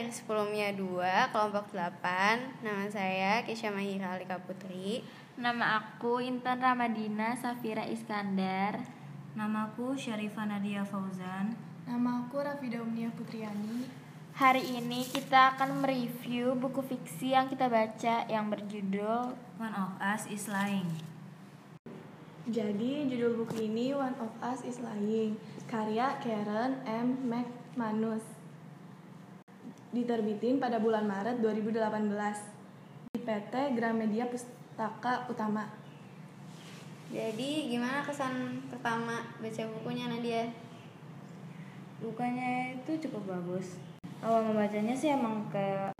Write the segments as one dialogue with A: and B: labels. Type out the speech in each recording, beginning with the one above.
A: dari sebelumnya 2, kelompok 8. Nama saya Kisha Mahira Alika Putri.
B: Nama aku Intan Ramadina Safira Iskandar.
C: Namaku Syarifah Nadia Fauzan.
D: Nama aku Rafida Umnia Putriani.
B: Hari ini kita akan mereview buku fiksi yang kita baca yang berjudul
C: One of Us is Lying.
D: Jadi judul buku ini One of Us is Lying, karya Karen M. McManus. Diterbitin pada bulan Maret 2018 di PT Gramedia Pustaka Utama.
A: Jadi gimana kesan pertama baca bukunya Nadia?
C: Bukannya itu cukup bagus. Awal membacanya sih emang kayak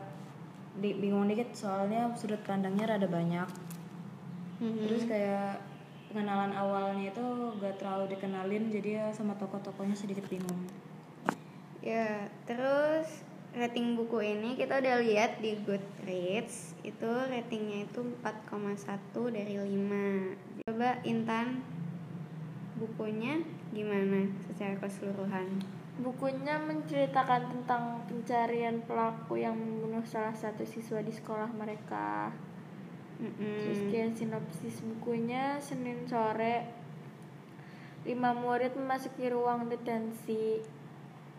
C: di, bingung dikit soalnya sudut pandangnya rada banyak.
A: Mhm.
C: Terus kayak pengenalan awalnya itu gak terlalu dikenalin jadi ya sama tokoh-tokohnya sedikit bingung.
A: Ya, terus rating buku ini kita udah lihat di Goodreads itu ratingnya itu 4,1 dari 5 coba Intan bukunya gimana secara keseluruhan
B: Bukunya menceritakan tentang pencarian pelaku yang membunuh salah satu siswa di sekolah mereka. Terus
A: Mm-mm.
B: kayak sinopsis bukunya Senin sore lima murid memasuki ruang detensi.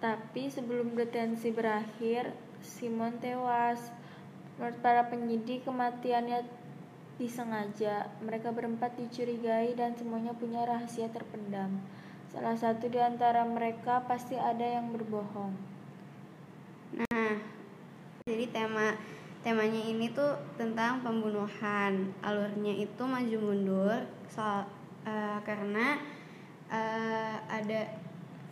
B: Tapi sebelum detensi berakhir, Simon tewas. Menurut para penyidik, kematiannya disengaja. Mereka berempat dicurigai dan semuanya punya rahasia terpendam. Salah satu di antara mereka pasti ada yang berbohong.
A: Nah, jadi tema temanya ini tuh tentang pembunuhan. Alurnya itu maju mundur soal eh, karena eh, ada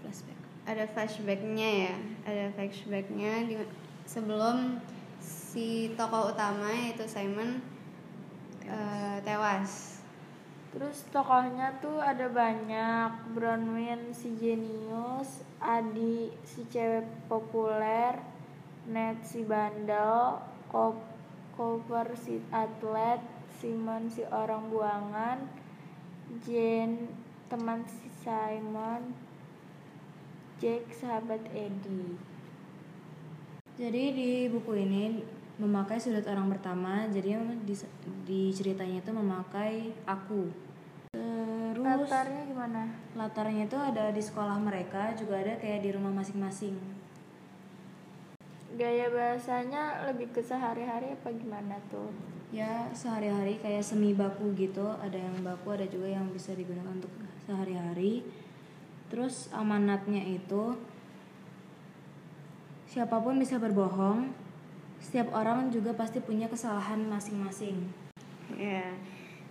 C: Flashback.
A: Ada flashbacknya ya, ada flashbacknya di sebelum si tokoh utama yaitu Simon eh, tewas.
B: Terus tokohnya tuh ada banyak. Bronwyn si jenius, Adi si cewek populer, Ned si bandel, Cooper si atlet, Simon si orang buangan, Jane teman si Simon, Jake sahabat Eddie.
C: Jadi di buku ini memakai sudut orang pertama, jadi di, di ceritanya itu memakai aku. Terus
B: Latarnya gimana?
C: latarnya itu ada di sekolah mereka, juga ada kayak di rumah masing-masing.
B: Gaya bahasanya lebih ke sehari-hari apa gimana tuh?
C: Ya sehari-hari kayak semi baku gitu, ada yang baku, ada juga yang bisa digunakan untuk sehari-hari. Terus amanatnya itu siapa pun bisa berbohong, setiap orang juga pasti punya kesalahan masing-masing.
A: Ya.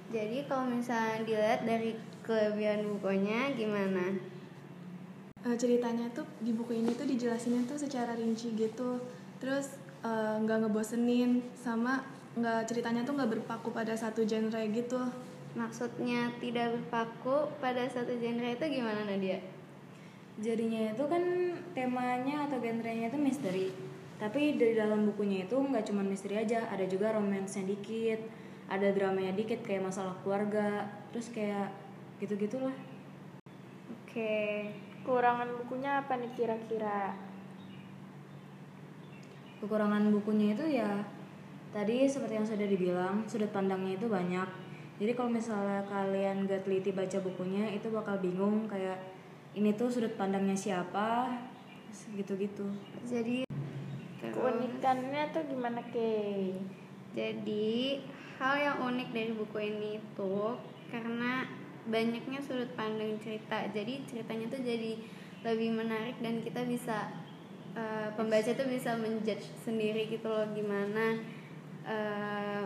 A: Jadi kalau misalnya dilihat dari kelebihan bukunya gimana?
D: Eh, ceritanya tuh di buku ini tuh dijelasinnya tuh secara rinci gitu. Terus eh, nggak ngebosenin sama nggak ceritanya tuh nggak berpaku pada satu genre gitu.
A: Maksudnya tidak berpaku pada satu genre itu gimana Nadia?
C: Jadinya itu kan temanya atau genrenya itu misteri. Tapi di dalam bukunya itu nggak cuma misteri aja, ada juga romansnya dikit, ada dramanya dikit kayak masalah keluarga, terus kayak gitu-gitulah.
A: Oke.
B: Kekurangan bukunya apa nih kira-kira?
C: Kekurangan bukunya itu ya tadi seperti yang sudah dibilang, sudut pandangnya itu banyak. Jadi kalau misalnya kalian gak teliti baca bukunya itu bakal bingung kayak ini tuh sudut pandangnya siapa, gitu-gitu.
A: Jadi terus-
B: Keunikannya tuh gimana ke?
A: Jadi hal yang unik dari buku ini itu karena banyaknya sudut pandang cerita. Jadi ceritanya tuh jadi lebih menarik dan kita bisa eh, pembaca tuh bisa menjudge sendiri gitu loh gimana eh,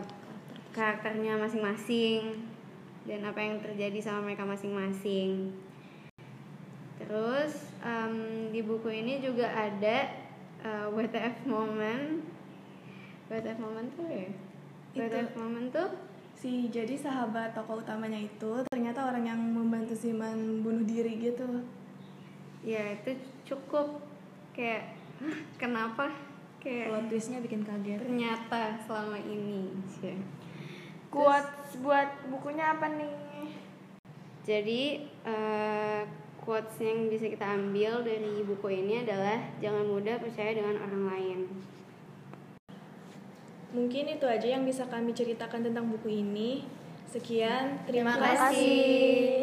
A: karakternya masing-masing dan apa yang terjadi sama mereka masing-masing. Terus em, di buku ini juga ada eh, WTF moment. WTF moment tuh ya?
D: Itu.
A: WTF moment tuh
D: Si jadi sahabat tokoh utamanya itu ternyata orang yang membantu Simon bunuh diri gitu.
A: ya itu cukup kayak "Hah, kenapa kayak
C: Plot twistnya bikin kaget.
A: ternyata selama ini Cie.
B: Quotes buat bukunya apa nih?
A: Jadi eh, quotes yang bisa kita ambil dari buku ini adalah jangan mudah percaya dengan orang lain.
D: mungkin itu aja yang bisa kami ceritakan tentang buku ini. Sekian,
A: Terima
D: terima,
A: kasih.
B: kasih.